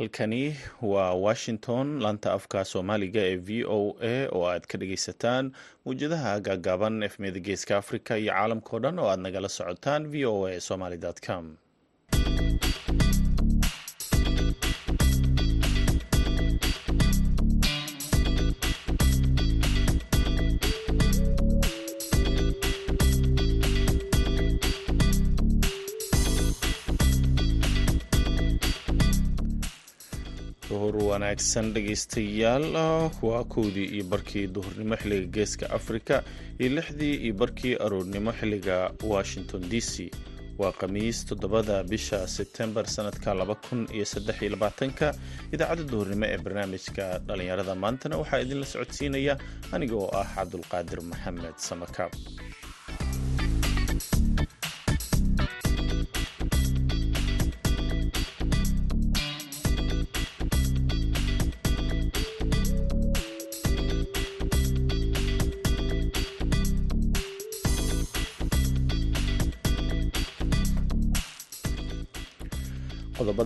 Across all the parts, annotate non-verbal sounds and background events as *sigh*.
halkani waa washington laanta afka soomaaliga ee v o a oo aad ka dhageysataan mawjadaha gaagaaban efmiyada geeska africa iyo caalamkao dhan oo aad nagala socotaan v o a somaly com wanaagsan dhegaystayaal waa kowdii iyo barkii duhurnimo xilliga geeska afrika iyo lixdii iyo barkii aroornimo xilliga washington d c. Waa khamiis toddobada bisha sebtembar iyo labaatanka idaacadda duhurnimo ee barnaamijka dhallinyarada maantana waxaa idinla socodsiinaya aniga oo ah cabdulqaadir maxamed samakaab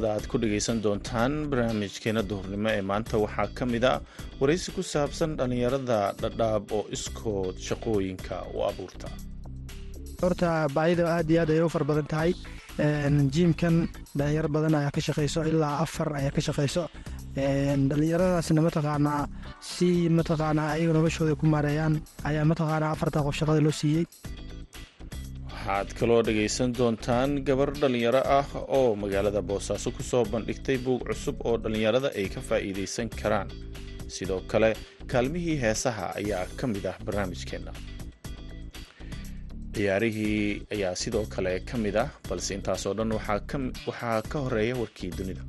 qodobada aad ku dhagaysan doontaan barnaamijkeena duhurnimo ee maanta waxaa ka mid a waraysi ku saabsan dhallinyarada dhadhaab oo iskood shaqooyinka u abuurta. Horta baahida aad iyo aad ayay u far badan tahay. Jiimkan dhalinyaro badan ayaa ka shaqayso ilaa afar ayaa ka shaqayso dhallinyaradaasna mataqaanaa si mataqaanaa ayaga noloshooda ku maareeyaan ayaa mataqaanaa afarta qof shaqada loo siiyey waxaad kaloo dhagaysan doontaan gabar dhallinyaro ah oo magaalada boosaaso ku soo bandhigtay buug cusub oo dhallinyarada ay ka faa'iidaysan karaan. Sidoo kale kaalmihii heesaha ayaa ka mid ah barnaamijkeenna. Ciyaarihii ayaa sidoo kale ka mid ah balse intaasoo dhan waxaa ka horreeya warkii dunida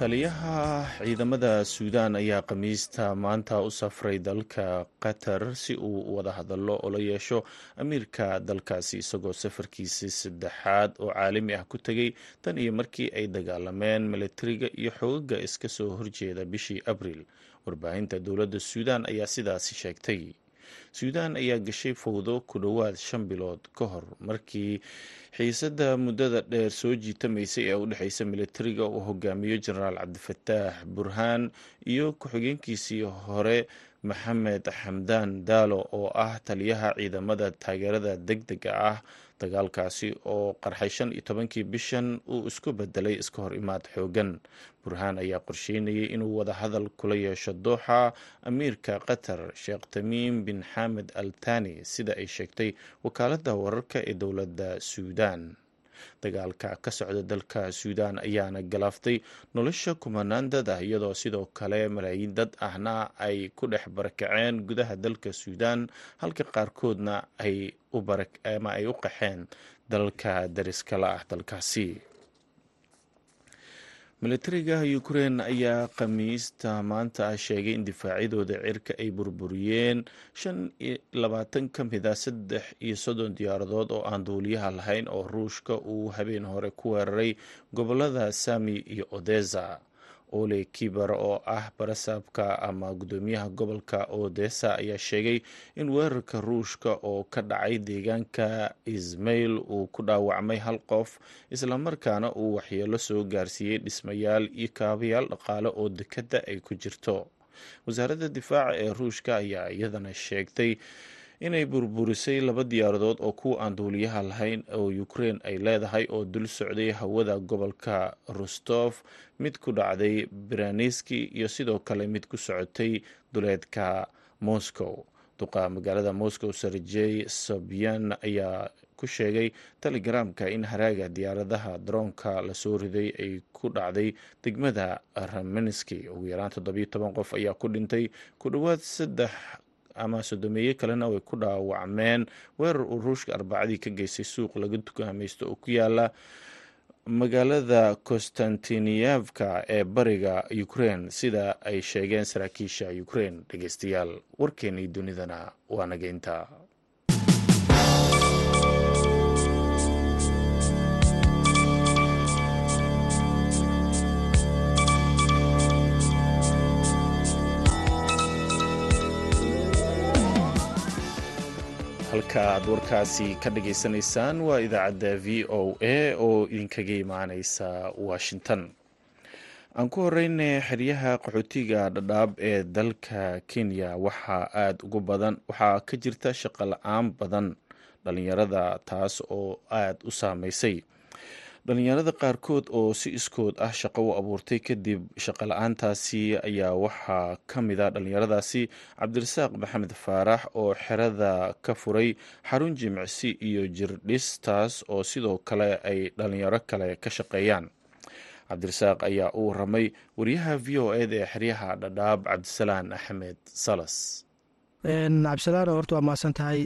taliyaha ciidamada suudaan ayaa khamiista maanta u safray dalka qatar si uu wada hadallo oo la yeesho amiirka dalkaasi isagoo safarkiisii saddexaad oo caalami ah ku tegay tan iyo markii ay dagaalameen milatariga iyo xoogaga iska soo horjeeda bishii abriil. Warbaahinta dowladda suudaan ayaa sidaasi sheegtay suudaan ayaa gashay fowdo ku dhowaad shan bilood ka hor markii xiisadda muddada dheer soo jiitamaysay ee u dhexeysa militariga uu hogaamiyo jenaraal cabdifataax burhaan iyo ku-xigeenkiisii hore maxamed xamdaan daalo oo ah taliyaha ciidamada taageerada deg dega ah dagaalkaasi oo qarxay shan iyo tobankii bishan uu isku bedelay iska hor imaad xoogan. Burhaan ayaa qorsheynayay inuu wada hadal kula yeesho dooxa amiirka qatar sheekh tamiim bin xamed al tani sida ay sheegtay wakaaladda wararka ee dowladda suudaan dagaalka ka socda dalka suudaan ayaana galaaftay nolosha kumanaan dad ah iyadoo sidoo kale malaayiin dad ahna ay ku dhex barakaceen gudaha dalka suudaan halka qaarkoodna ay ama ay u qaxeen dalka dariskala ah dalkaasi militariga ukrein ayaa khamiista maanta sheegay in difaacyadooda cirka ay burburiyeen shan labaatan ka mid a saddex iyo soddon diyaaradood oo aan duuliyaha lahayn oo ruushka uu habeen hore ku weeraray gobollada sami iyo odesa ole kibar oo ah barasaabka ama guddoomiyaha gobolka odesa ayaa sheegay in weerarka ruushka oo ka dhacay deegaanka ismail uu ku dhaawacmay hal qof islamarkaana uu waxyeelo soo gaarsiiyey dhismayaal iyo kaabayaal dhaqaale oo dekadda ay ku jirto. Wasaaradda difaaca ee ruushka ayaa iyadana sheegtay inay burburisay laba diyaaradood oo kuwa aan duuliyaha lahayn oo ukrein ay leedahay oo dul socday hawada gobolka rostof mid ku dhacday beraneski iyo sidoo kale mid ku socotay duleedka moscow. Duqa magaalada moscow serjey sobyan ayaa ku sheegay telegramka in haraaga diyaaradaha daroonka la soo riday ay ku dhacday degmada ramenski ugu yaraan toddobiyo toban qof ayaa ku dhintay. Ku dhowaad saddex ama sodomeeye kalena way ku dhaawacmeen. Weerar uu ruushka arbacadii ka geystay suuq laga dukaamaysto oo ku yaalla magaalada konstantiniyevka ee bariga ukrein sida ay sheegeen saraakiisha ukrein dhegeystayaal warkeenii dunidana waa nageynta halka aad warkaasi ka dhageysanaysaan waa idaacadda v o a oo idinkaga imaaneysa washington. Aan ku horeyna xeryaha qaxootiga dhadhaab ee dalka kenya waxaa aada ugu badan waxaa ka jirta shaqo la'aan badan dhalinyarada taas oo aada u saameysay dhalinyarada qaarkood oo si iskood ah shaqo u abuurtay kadib shaqo la'aantaasi ayaa waxaa ka mid a dhalinyaradaasi cabdirasaaq maxamed faarax oo xerada ka furay xarun jimicsi iyo jirdhis taas oo sidoo kale ay dhalinyaro kale ka shaqeeyaan. Cabdirasaaq ayaa u waramay wariyaha v o eda ee xeryaha dhadhaab cabdisalaan axmed salas. Cabdisalaan horta waa mahadsan tahay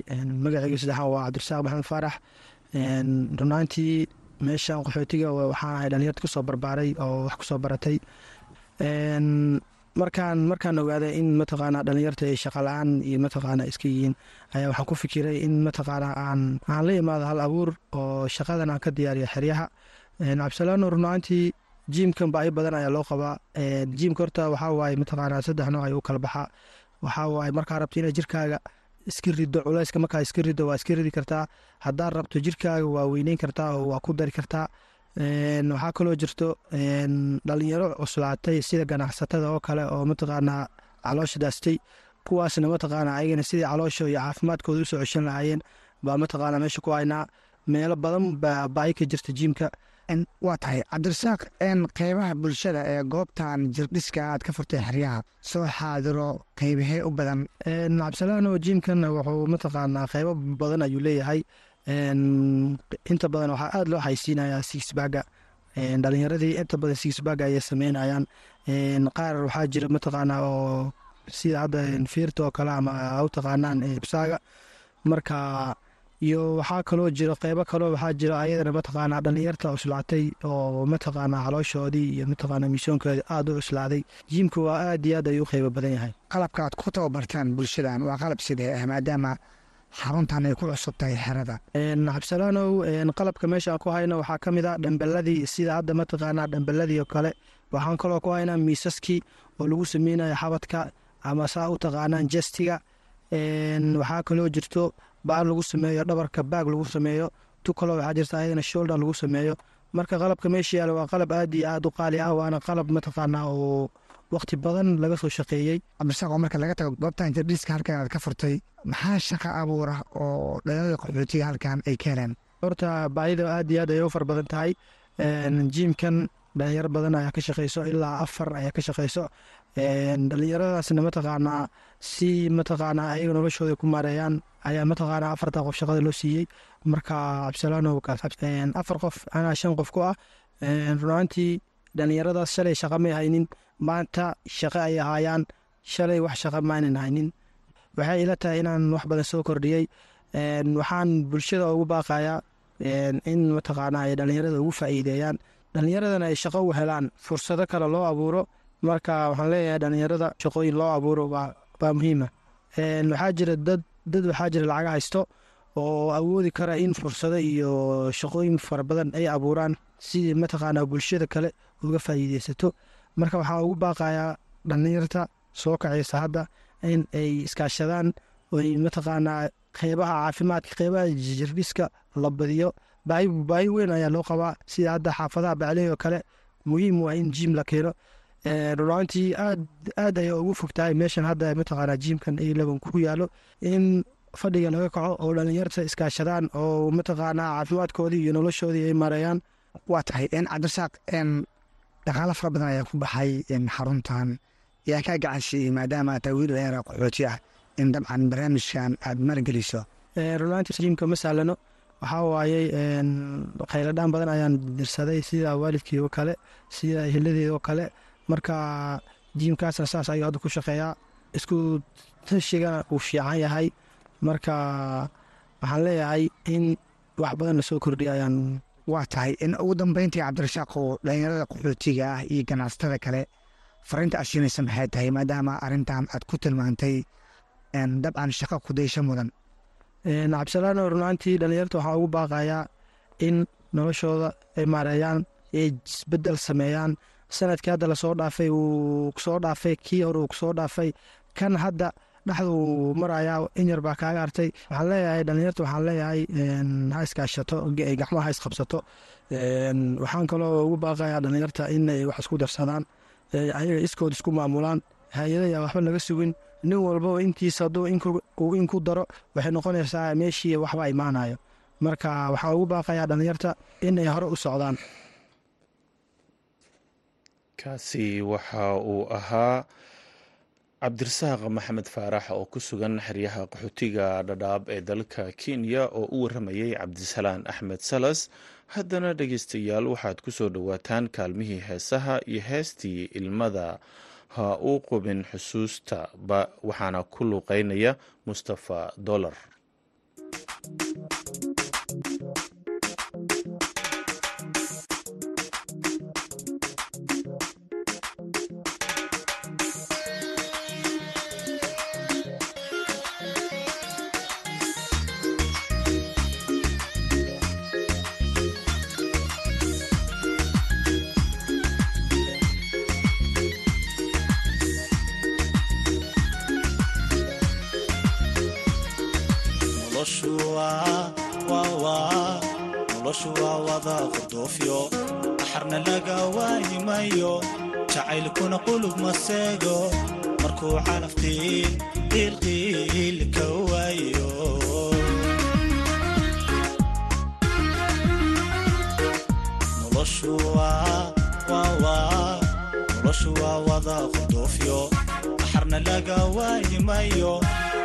magaceyga saddexaan waa cabdirasaaq maxamed faarax. Runaantii meeshan qaxootiga waxaan ahay dhalinyarta ku soo barbaaray oo wax ku soo baratay. Markaan markaan ogaaday in mataqaana dhalinyarta ay shaqa la'aan iyo mataqaana iska yihiin ayaa waxaan ku fikiray in mataqaana aan aan la imaado hal abuur oo shaqadan aan ka diyaariyo xeryaha. Cabdisalaano runaantii jiimkan baahi badan ayaa loo qabaa. Jiimka horta waxaa waaye mataqaana saddex nooc ay u kala baxaa. Waxaa waaye markaa rabto ina jirkaaga iska rido culeyska markaa iska rido waa iska ridi kartaa. Haddaad rabto jirkaaga waa weyneyn kartaa oo waa ku dari kartaa. Waxaa kaloo jirto dhalinyaro cuslaatay sida ganacsatada oo kale oo mataqaanaa caloosha daastay. Kuwaasna mataqaana ayagana sidii caloosha iyo caafimaadkooda u soo ceshan lahaayeen baa mataqaana meesha ku haynaa. Meelo badan baa baahi ka jirta jiimka waa tahay cabdirasaaq qeybaha bulshada ee goobtan jirdhiska aad ka furtay xeryaha. Soo xaadiro qeybahee u badan. Cabdisalaano jiimkan wuxuu mataqaanaa qeybo badan ayuu leeyahay. Inta badan waxaa aada loo xaysiinayaa sixbaga dhalinyaradii inta badan sixbaga ayay sameynayaan. Qaar waxaa jira mataqaanaa oo sida hadda fiirta oo kale ama u taqaanaan ibsaaga. Marka iyo waxaa kaloo jira qeybo kaloo waxaa jira ayadana mataqaanaa dhalinyarta cuslaatay oo mataqaanaa calooshoodii iyo mataqaanaa miisoonkoodi aada u cuslaaday jiimka waa aada iyo aad ayuu qeybo badan yahay. Qalabka aad ku tababartaan bulshadan waa qalab sidee ah maadaama xaruntan ay ku cusub tahay xerada cabdisalaanow qalabka meeshaan ku hayno waxaa ka mid a dhambeladii sida hadda mataqaanaa dhambeladii oo kale. Waxaan kaloo ku haynaa miisaskii oo lagu sameynayo xabadka ama saa u taqaanaan jestiga waxaa kaloo jirto baal lagu sameeyo dhabarka baag lagu sameeyo tu kaloo waxaa jirta ayadana shoulder lagu sameeyo. Marka qalabka meesha yaalla waa qalab aad iyo aada u qaali ah waana qalab mataqaanaa oo waqti badan laga soo shaqeeyey. Cabdirasaaq oo marka laga tago goobtan jirdhiska halkan aad ka furtay maxaa shaqa abuura oo dhalinyarada qaxootiga halkan ay ka heleen? Horta baahida aad iyo aad ayay u far badan tahay. Jiimkan dhalinyaro badan ayaa ka shaqeyso ilaa afar ayaa ka shaqeyso dhalinyaradaasna mataqaanaa si mataqaanaa ayaga noloshooda ku maareeyaan ayaa mataqaanaa afarta qof shaqada loo siiyey? Marka cabdisalaano afar qof anaa shan qof ku ah runaantii dhalinyaradaas shalay shaqa may haynin maanta shaqo ay ahaayaan shalay wax shaqa maanan haynin. Waxay ila tahay inaan wax badan soo kordhiyey waxaan bulshada ugu baaqayaa in mataqaanaa ay dhalinyarada ugu faa'iideeyaan. Dhalinyaradana ay shaqo u helaan fursado kale loo abuuro marka waxaan leeyahay dhalinyarada shaqooyin loo abuuro waa muhiima waxaa jira dad dad waxaa jira lacag haysto oo awoodi kara in fursado iyo shaqooyin fara badan ay abuuraan sidii mataqaanaa bulshada kale uga faa'iideysato marka waxaa ugu baaqayaa dhalinyarta soo kacaysa hadda in ay iskaashadaan oy mataqaanaa qeybaha caafimaadka qeybaha jirdhiska la badiyo. Baahi weyn ayaa loo qabaa sida hadda xaafadaha bacley kale. Muhiim waa in jiim la keeno runaantii aad aad ayay ugu fogtahay. Meeshan hadda mataqaanaa jiimkan eleven ku yaalo in fadhiga laga kaco oo dhalinyarta iskaashadaan oo mataqaanaa caafimaadkoodii iyo noloshoodii ay mareeyaan. Waa tahay cabdirasaaq dhaqaalo fara badan ayaa ku baxay xaruntan. Yaa kaa gacansiiyey maadaama taa wiil dhallinyara qaxooti ah. In dabcan barnaamijkan aad margeliso runaantii jiimka ma sahlano waxaa waayey khayladhaan badan ayaan dirsaday sida waalidkii oo kale sida hiladeed oo kale marka jiimkaasna saas ayuu hadda ku shaqeeyaa. Isku tashigana uu fiican yahay. Marka waxaan leeyahay in wax badan la soo kordhiya ayaan waa tahay. In ugu dambeyntii cabdirasaaqo dhalinyarada qaxootiga ah iyo ganacsatada kale fariinta aad maxay tahay? Maadaama arrintan aad ku tilmaantay dabcan shaqo kudaysho mudan. Cabdisalaano runaantii dhalinyarta waxaa ugu baaqayaa in noloshooda ay maareeyaan ay isbeddel sameeyaan sannadkii hadda la soo dhaafay uu ku soo dhaafay kii hore uu ku soo dhaafay. Kan hadda dhexduu marayaa in yar baa kaaga artay waxaan leeyahay dhalinyarta waxaan leeyahay ha iskaashato gacmaha ha isqabsato waxaan kaloo ugu baaqayaa dhalinyarta inay wax isku darsadaan ayaga iskood isku maamulaan. Hay'adaya waxba laga sugin. Nin walbaba intiisa hadduu uu inku daro waxay noqonaysaa meeshii waxba imaanayo. Marka waxaan ugu baaqayaa dhalinyarta inay hore u socdaan kaasi waxa uu ahaa cabdirasaaq maxamed faarax oo ku sugan xeryaha qaxootiga dhadhaab ee dalka kenya oo u waramayay cabdisalaan axmed salas. Haddana dhegeystayaal waxaad ku soo dhowaataan kaalmihii heesaha iyo heestii ilmada. Ha u qubin xusuusta waxaana ku luuqeynaya mustafa dolar waa wada qurdoofyo axarna laga waayimayo jacaylkuna qulub maseego markuu calaftiin qiilqiil ka waayo. Noloshu waa wada qurdoofyo axarna laga waayimayo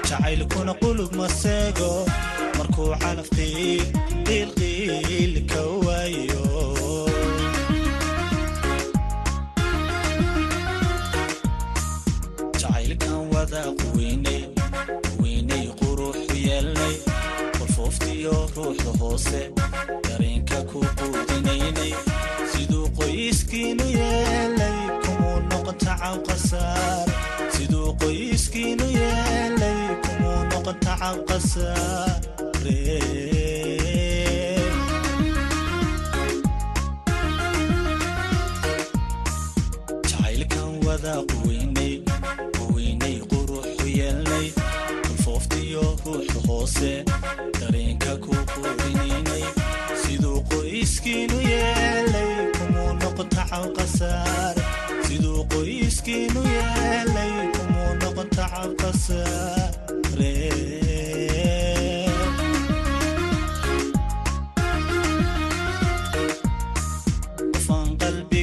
jacaylkuna qulub maseego markuu calaftiin qiilqiil siduu qoyskiinu yeelay kumuu noqon tacaw qasaar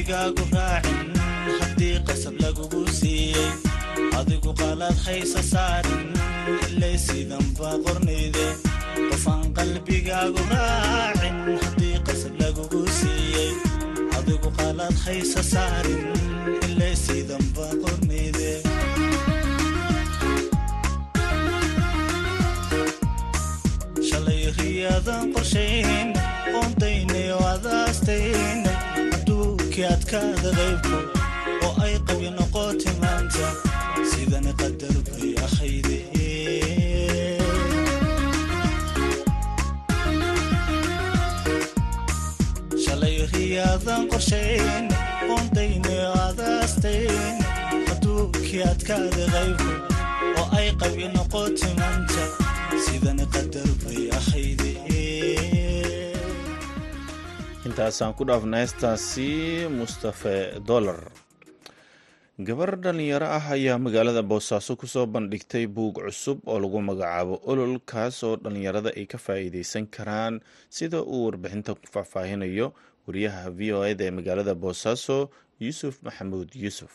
qalbigaagu raacin haddii qasab lagugu siiyey. Adigu qalaad haysa saarin ilay sidanba qornayde. Qofaan qalbigaagu raacin haddii qasab lagugu siiyey. Adigu qalaad haysa saarin ilay sidanba qornayde. Shalay riyadan qorshayn qoondaynay oo adaastaynay adduunkii adkaada qaybku oo ay qabi noqotay maanta sidani qadar bay ahayde shalay riyadan qorshayn qoondaynay oo adaastayn adduunkii adkaada qaybku oo ay qabi noqotay maanta intaasaan ku dhaafna heestaasi mustafe dolar gabar dhalinyaro ah ayaa magaalada boosaaso ku soo bandhigtay buug cusub oo lagu magacaabo olol kaas oo dhalinyarada ay ka faa'iideysan karaan sida uu warbixinta ku faahfaahinayo wariyaha v o eda ee magaalada boosaaso yuusuf maxamuud yuusuf.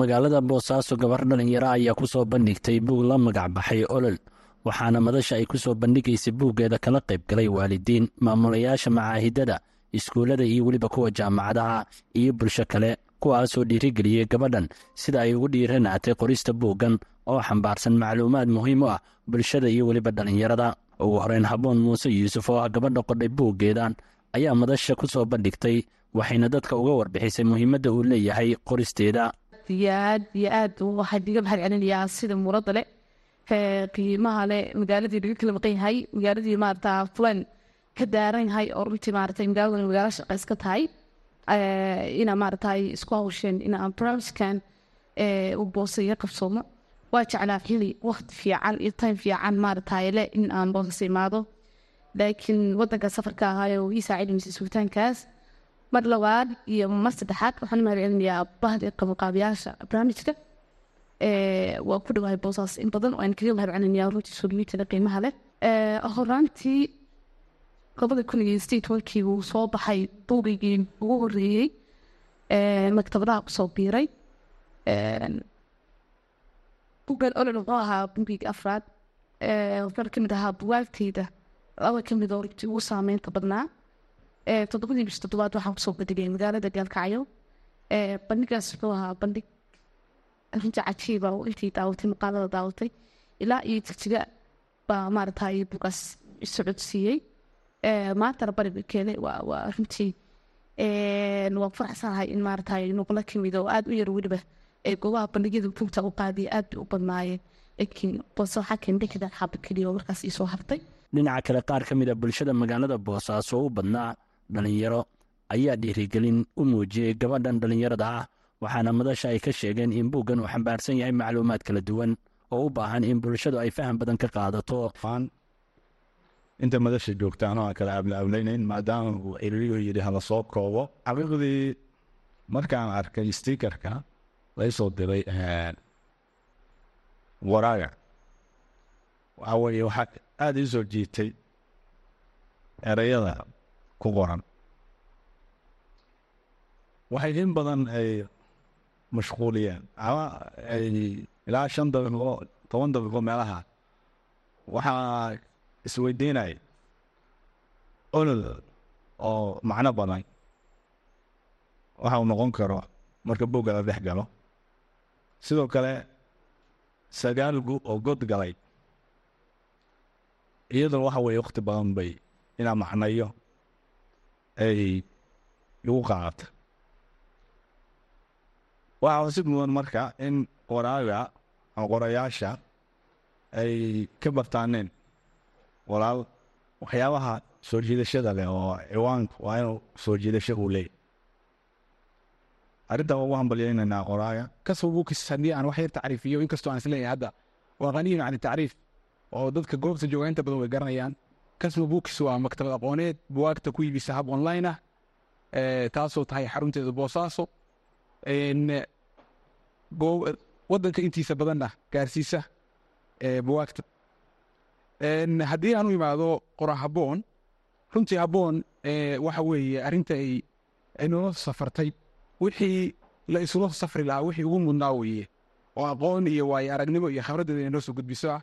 Magaalada boosaaso gabar dhalinyaro ayaa ku soo bandhigtay buug la magac baxay olol waxaana madasha ay ku soo bandhigaysay buuggeeda kala qayb galay waalidiin maamulayaasha macaahidada iskuullada iyo weliba kuwa jaamacadaha iyo bulsho kale kuwaasoo dhiirigeliyey gabadhan sida ay ugu dhiiranaatay qorista buuggan oo xambaarsan macluumaad muhiim u ah bulshada iyo weliba dhallinyarada ugu horeyn haboon muuse yuusuf oo ah gabadha qodhay buuggeedan ayaa madasha ku soo bandhigtay waxayna dadka uga warbixisay muhiimadda uu leeyahay qoristeeda. Aad iyo aad waxaan iga mahad celinayaa sida muurada leh qiimaha leh magaaladii laga kala maqan yahay magaaladii maarata fulan ka daaran yahay oo runtii maarata magaalada magaalo shaqays ka tahay ina maarata isku hawsheen ina barnaamijkan u boosaya qabsoomo. Waa jeclaa xili waqti fiican iyo time fiican maarataye le in aan boosas imaado. Laakiin wadanka safarka ahaayo ii saacidaysay sugitaankaas mar labaad iyo mar saddexaad waxaan mahad celinayaa bahda qabanqaabiyaasha barnaamijka. Waa ku dhawahay boosaas in badan waan kaga mahad celinayaa runtii sugmiitada qiimaha leh. Horaantii labada kun iyo sideed tobankii wuu soo baxay buugigii ugu horeeyey maktabadaha ku soo biiray buuggan olol wuxuu ahaa buugigii afraad wuxuuna ka mid ahaa buwaagteyda laba ka mid oo runtii ugu saameynta badnaa toddobadii bish toddobaad waxaan ku soo bandhigay magaalada gaalkacyo bandhigaas wuxuu ahaa bandhig runtii cajiiba oo intii daawatay maqaalada daawatay ilaa iyo jigjiga baa maaragtay buugaas socodsiiyey maantana bariga keene waa waa runtii waan faraxsanahay in maaragtay nuqlo ka mid oo aada u yar weliba ee goobaha bandhigyada buugta u qaadiya aad bay u badnaayeen laakiin balse waxaa keen dhexda xaba keliya oo markaas ii soo hartay. Dhinaca kale qaar ka mid a bulshada magaalada boosaaso u badnaa dhallinyaro ayaa dhiirigelin u muujiyey gabadhan dhallinyarada ah waxaana madasha ay ka sheegeen in buuggan uu xambaarsan yahay macluumaad kala duwan oo u baahan in bulshadu ay faham badan ka qaadato inta madasha joogtaan oo aan kala ablaablaynayn maadaama uu ciriiriyo yidhi hala soo koobo xaqiiqdii markaan arkay stikerka laysoo diray waraaga waxaa waxaa aada ii soo jiitay ereyada ku qoran waxay in badan ay mashquuliyeen ama ilaa shan daqiiqo toban daqiiqo meelaha waxaa isweydiinaya olol oo macno badan waxa uu noqon karo marka bogga la dhex galo sidoo kale sagaalgu oo god galay iyadoo waxa weeye wakti badan bay inaa macnayo ay igu qaadata waxaa xusid mudan marka in qoraaga ama qorayaasha ay ka bartaaneen walaal waxyaabaha soo jiidashada leh oo ciwaanku waa inuu soo jiidasho uu leeyahy arrintaa waa ugu hambalyaynaynaa qoraaga kasba buukis haddii aan wax yar tacriifiyo inkastoo aan is leeyahay hadda waa qaniyin can tacriif oo dadka goobta jooga inta badan way garanayaan. Kasba buukis waa maktabad aqooneed buwaagta ku iibisa hab online ah taasoo tahay xarunteeda boosaaso. Wadanka intiisa badanna gaarsiisa buwaagta haddii aan u imaado qora haboon runtii haboon waxa weeye arrinta ay noo safartay wixii la isula safri lahaa wixii ugu mudnaa weeye oo aqoon iyo waayo aragnimo iyo khibraddeeda inay noo soo gudbiso ah.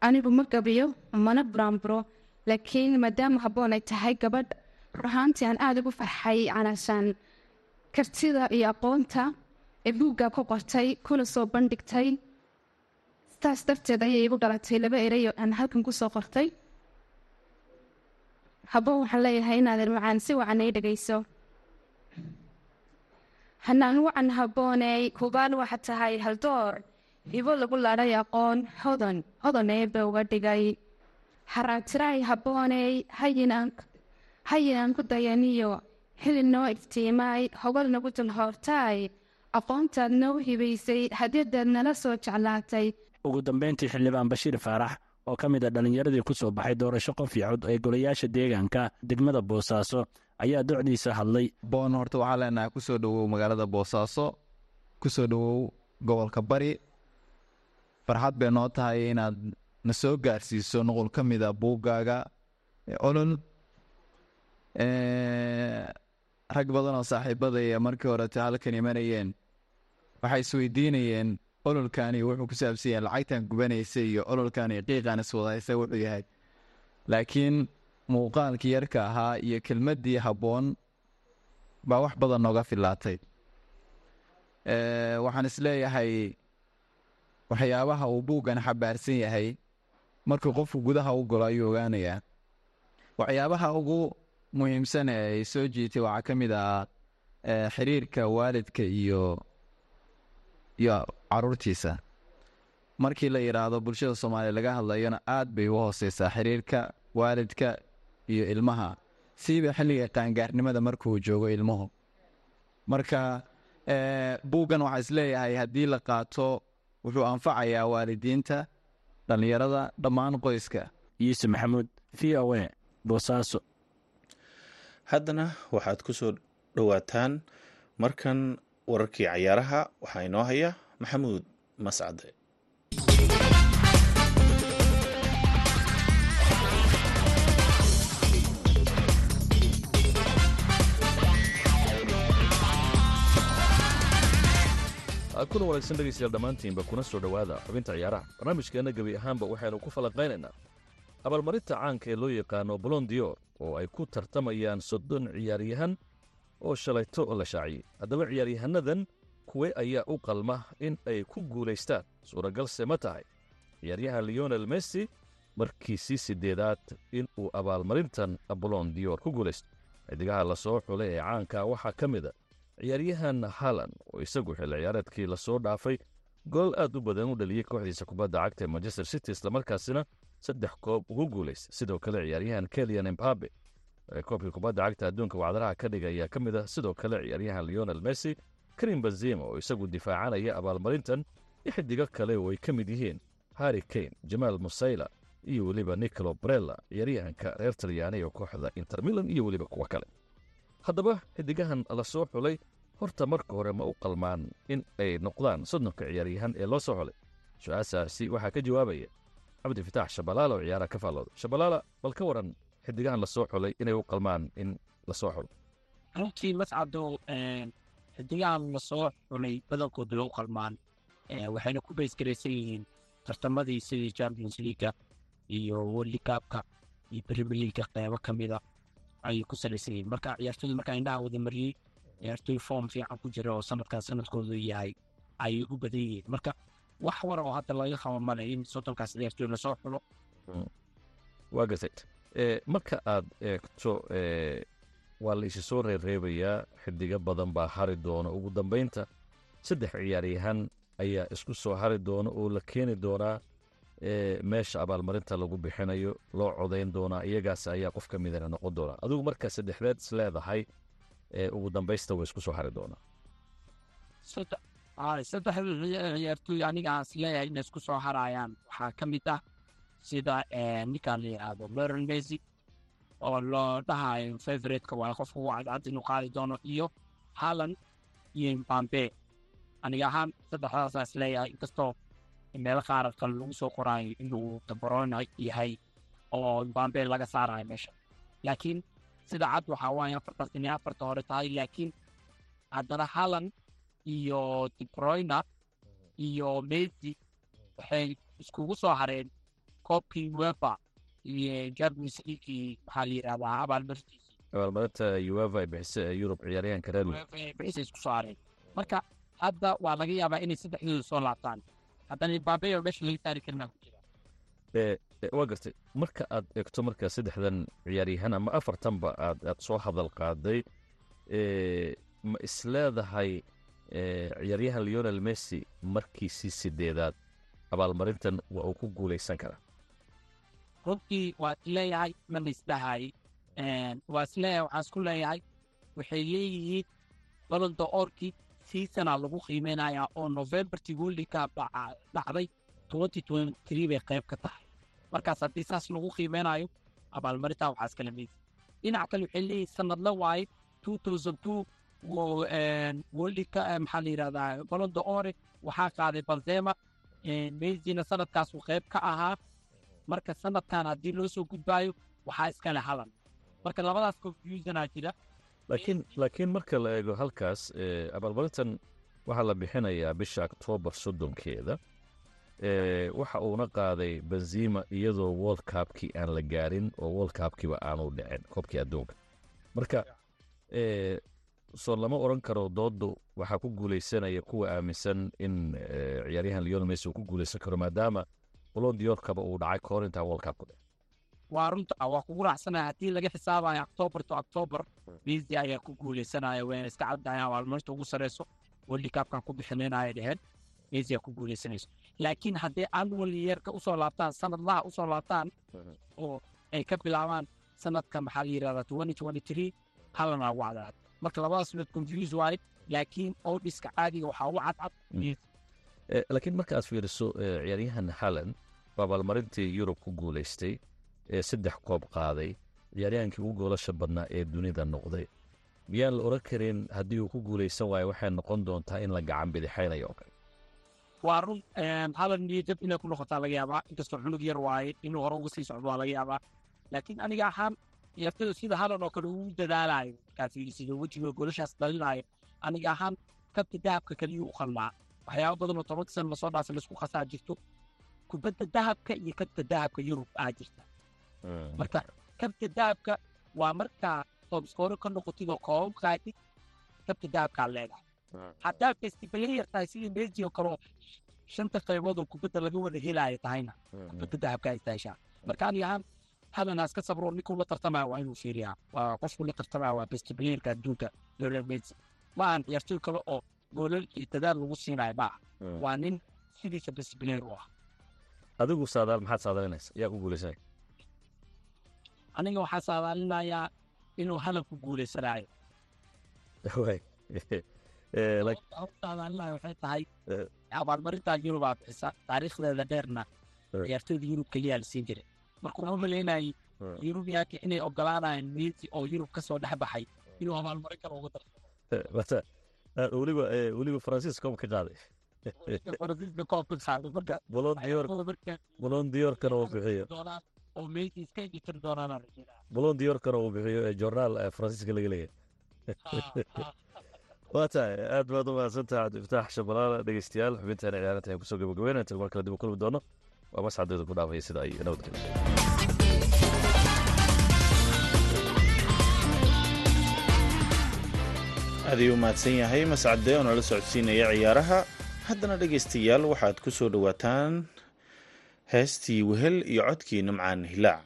Anigu ma gabiyo mana buraanburo laakiin maadaama haboon ay tahay gabadh ruhaantii aan aada ugu farxay calaashaan kartida iyo aqoonta ee buugga ku qortay kuna soo bandhigtay taas darteed ayay igu dhalatay laba erayo aan halkan ku soo qortay. Haboon waxaan leeyahay inaadan macaan si wacan ay dhegayso hanaan wacan habooney hubaal waxa tahay haldoor ibo lagu laadhay aqoon. Hodan hodan eebbe uga dhigay. Haraatiraay habooney hayinaan ku dayaniyo. Hilin noo iftiimaay hogol nagu dulhoortaay aqoontaad noo hibaysay hadiyadaad nala soo jeclaatay ugu dambeyntii xildhibaan bashiir faarax oo ka mid a dhallinyaradii ku soo baxay doorasho qof iyo cod ee golayaasha deegaanka degmada boosaaso ayaa docdiisa hadlay. Boon horta waxaa leenahay ku soo dhowow magaalada boosaaso ku soo dhowow gobolka bari. Farxad bay noo tahay inaad na soo gaarsiiso nuqul ka mid a buuggaaga olol. Rag badan oo saaxiibadaya markii horete halkan imanayeen waxay isweydiinayeen ololkani wuxuu ku saabsan yahay lacagtan gubanaysa iyo ololkani qiiqan iswadaysa wuxuu yahay. Laakiin muuqaalkii yarka ahaa iyo kelmaddii habboon baa wax badan nooga filaatay. Waxaan is leeyahay waxyaabaha uu buuggan xabaarsan yahay. Markuu qofku gudaha u galo ayuu ogaanayaa. Waxyaabaha ugu muhiimsan ee ay soo jiitay waxaa ka mid ah xiriirka waalidka iyo iyo caruurtiisa. Markii la yidhaahdo bulshada soomaaliya laga hadlayona aad bay u hooseysaa xiriirka waalidka iyo ilmaha. Siiba xilliga qaangaarnimada markuu joogo ilmuhu. Marka buuggan waxaa is leeyahay haddii la qaato wuxuu anfacayaa waalidiinta dhallinyarada dhammaan qoyska. Yuusuf maxamuud v o a boosaaso haddana waxaad ku soo dhowaataan markan wararkii cayaaraha waxaa inoo haya maxamuud mascade kuna wanaagsan dhegaystayaal dhammaantiinba kuna soo dhowaada xubinta ciyaaraha barnaamijkeenna gebi ahaanba waxaynu ku falanqaynaynaa abaalmarinta caanka ee loo yaqaano bolondior oo ay ku tartamayaan soddon ciyaaryahan oo shalayto la shaaciyey. Haddaba ciyaaryahannadan kuwe ayaa u qalma in ay ku guulaystaan suuragalse ma tahay. Ciyaaryahan leonel messi markiisii siddeedaad in uu abaalmarintan bolondior ku guulaysto. Xidigaha la soo xulay ee caanka waxaa ka mid a. Ciyaaryahan halan oo isagu xilli ciyaareedkii la soo dhaafay golol aad u badan u dhaliyey kooxdiisa kubadda cagta ee manchester city islamarkaasina saddex koob ugu guulaysta sidoo kale ciyaaryahan kelian embabe koobkii kubadda cagta adduunka wacdaraha ka dhigay ayaa ka mid ah. Sidoo kale ciyaaryahan leonel messi karim benzima oo isagu difaacanaya abaalmarintan iyo xidigo kale oo ay ka mid yihiin harri kane jamaal musayla iyo weliba nicolo brella ciyaaryahanka reer talyaani ee kooxda inter milan iyo weliba kuwa kale. Haddaba xidigahan la soo xulay horta marka hore ma u qalmaan in ay noqdaan soddonka ciyaaryahan ee loo soo xulay. Su'aashaasi waxaa ka jawaabaya cabdi fitaax shabalaala oo ciyaaraha ka faallooda shabalaala bal ka waran xidigahan la soo xulay inay u qalmaan in la soo xulo runtii mascado xidigahan la soo xulay badankooda loo qalmaan. Waxayna ku baysgaraysan yihiin tartamadii sidii champions leaga iyo cupka iyo premier leaga qeybo ka mida ayay ku salaysan yihiin. Marka ciyaartooyda markaa indhaha wada mariyey ciyaartooy form fiican ku jira oo sanadkan sanadkoodu yahay ayay u badan yihiin. Marka wax war oo hadda laga qaba male in soddonkaas ciyaartooy la soo xulo. Waa gasay marka aad eegto waa la isi soo reereebayaa xidigo badan baa hari doona ugu dambaynta saddex ciyaaryahan ayaa isku soo hari doona oo la keeni doonaa meesha abaalmarinta lagu bixinayo loo codayn doonaa iyagaas ayaa qof ka midana noqon doonaa. Adigu markaa saddexdeed is leedahay ugu dambaysta way isku soo hari doonaa. Saddexda ciyaartooy aniga aan is leeyahay inay isku soo harayaan. Waxaa ka mid ah sida ninkaan la yidhaahdo leron messi oo loo dhahayo favoriteka waa qofka ugu cadcad inuu qaadi doono iyo halan iyo mbambe aniga ahaan saddexdaasa is leeyahay inkastoo meelo qaar kale lagu soo qoraayo inuu dabarona yahay oo mbambe laga saarayo meesha. Laakiin sida cad waxaa waaye afartaas inay afarta hore tahay laakiin haddana halan iyo dibroyna iyo messi waxay iskugu soo hareen koobkii uefa iyo leaguii maxaa la yidhahdaa abaalmarintiisii abaalmarinta uefa ay bixisa yurub ciyaaryahanka reer uefa ay bixisa isku soo hareen marka hadda waa laga yaabaa inay saddexdooda soo laabtaan haddana bambeyo meesha laga saari karinaa ku jira waa gartay marka aad eegto marka saddexdan ciyaaryahan ama afartanba aad aad soo hadal qaaday ma isleedahay ciyaaryahan leonel messi markiisii sideedaad abaalmarintan waa uu ku guulaysan karaa runtii waa is leeyahay mana isdhahay waa is leeyahay waxaan isku leeyahay. Waxay leeyihiin balonda orki seasonaa lagu qiimeynayaa oo novembertii worldika dhacday bay qayb ka tahay. Markaas haddii saas lagu qiimeynayo abaalmarintaa waxaa iskala meysa dhinaca kale waxay leeyihiin sanadla waaye worldika maxaa la yidhahdaa balonda ore waxaa qaaday balzema meysina sanadkaasuu qayb ka ahaa marka sanadkan haddii loo soo gudbaayo waxaa iskale hadan marka labadaas confusionaa jira. Laakiin laakiin marka la eego halkaas abaalmarintan waxaa la bixinayaa bisha oktoobar soddonkeeda waxa uuna qaaday benzima iyadoo world cupkii aan la gaarin oo world cupkiiba aanu dhicin koobkii adduunka. Marka soo lama oran karo doodu waxaa ku guulaysanaya kuwa aaminsan in ciyaaryahan leonel messi uu ku guulaysan karo maadaama bolondiyorkaba uu dhacay kahor intaa world cup ku dhec waa runta waa kugu raacsanaya. Haddii laga xisaabayo october to october messi ayaa ku guulaysanaya wayna iska caddahay abaalmarinta ugu sareyso. World cupkan ku bixinaynaaya dheheen aa ku guulaysanayso laakiin haddii annual yeerka u soo laabtaan sanadlaha u soo laabtaan oo ay ka bilaabaan sanadka maxaa la yidhahdaa twenty twenty three halana ugu cadcad marka labadaas mid confuse waaye laakiin odhiska caadiga waxaa ugu cadcad. Laakiin marka aad fiiriso ciyaaryahan halland abaalmarintii yurub ku guulaystay ee saddex koob qaaday ciyaaryahankii ugu goolasha badnaa ee dunida noqday. Miyaan la oran karin haddii uu ku guulaysan waayo waxay noqon doontaa in la gacan bidixaynayo oo kale? Waa run halan iyo jab inay ku noqotaa laga yaabaa. Inkastoo cunug yar waaye inuu hore uga sii socdo waa laga yaabaa. Laakiin aniga ahaan ciyaartoyda sida halan oo kale uu dadaalayo fiirisido wejiga goolashaas dhalinayo aniga ahaan kabta dahabka kaliyuu u qalmaa. Waxyaaba badan oo tobanka sana la soo dhaafay la isku khasaa jirto kubadda dahabka iyo kabta dahabka yurub aa jirta. Marka kabta dahabka waa markaa toobskoore ka koobab qaadid kabta dahabkaa leedahay. Haddaa festivalyar tahay sidii meji oo kaleo shanta qaybood oo kubadda laga wada helaayo tahayna kubadda dahabkaa istaashaa marka aniga ahaan hadanaas ka sabro ninkuu la tartamaya waa inuu fiiriyaa. Waa qofku la tartamaya waa festivalyarka adduunka lionel messi. Ma ahan ciyaartoy kale oo goolal iyo dadaal lagu siinayo maaha waa nin sidiisa festivalyer u ah adigu saadaal maxaad saadaalinaysa yaa ku guulaysanaya aniga waxaa saadaalinayaa inuu halan ku guulaysanayo saadaalinayo waxay tahay abaalmarintaa yurubaa bixisa taariikhdeeda dheerna ciyaartoyda yurub keliyaa la siin jiray. Marka waxaan u malaynayay yurubiyaanka inay ogolaanayaan messi oo yurub ka soo dhex baxay. Inuu abaalmarin kale uga darso weliba weliba faransiiska koob ka qaaday marka bolon diyorkana uu bixiyo. Uu bixiyo ee jornaal faransiiska laga leeyahay. *laughs* Waa tahay aad baad u mahadsantaha cabdifataax shabalaala dhegeystayaal xubintaana ciyaarinta ayaan ku soo gabagabeynaya. Inta mar kale dib u kulmi doono waa masxadeeda ku dhaafaya sida ay nabadgelyo aad ayuu mahadsan yahay mascade oo nala socodsiinaya ciyaaraha haddana dhegaystayaal waxaad ku soo dhowaataan heestii wehel iyo codkii nimcaan hilaac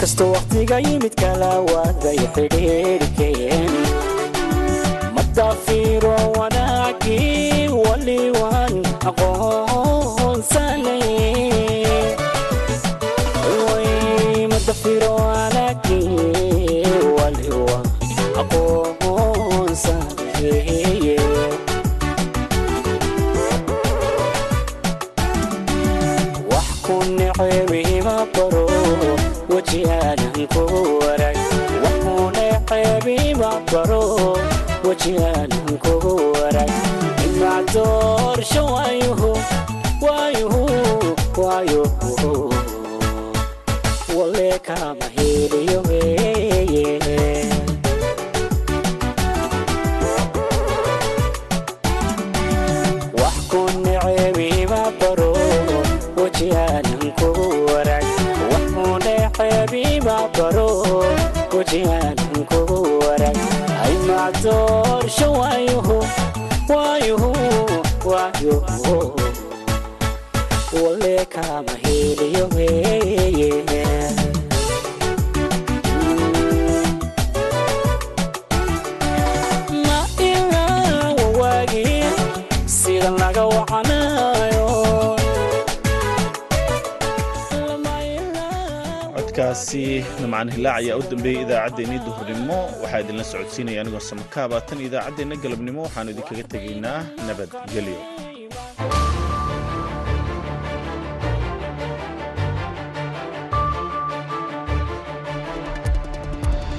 inkastoo waqtiga yimid kala waaday xidhiidhikeen madaafiro wanaagii waliwan aqoonsanay ku warag waxuuna ceebima baro wajihaanan nimcaan hilaac ayaa u dambeeyey idaacaddeenii duhurnimo. Waxaa idinla socodsiinaya anigoo samakaaba. Tan idaacaddeenna galabnimo waxaanu idinkaga tegaynaa nabadgelyo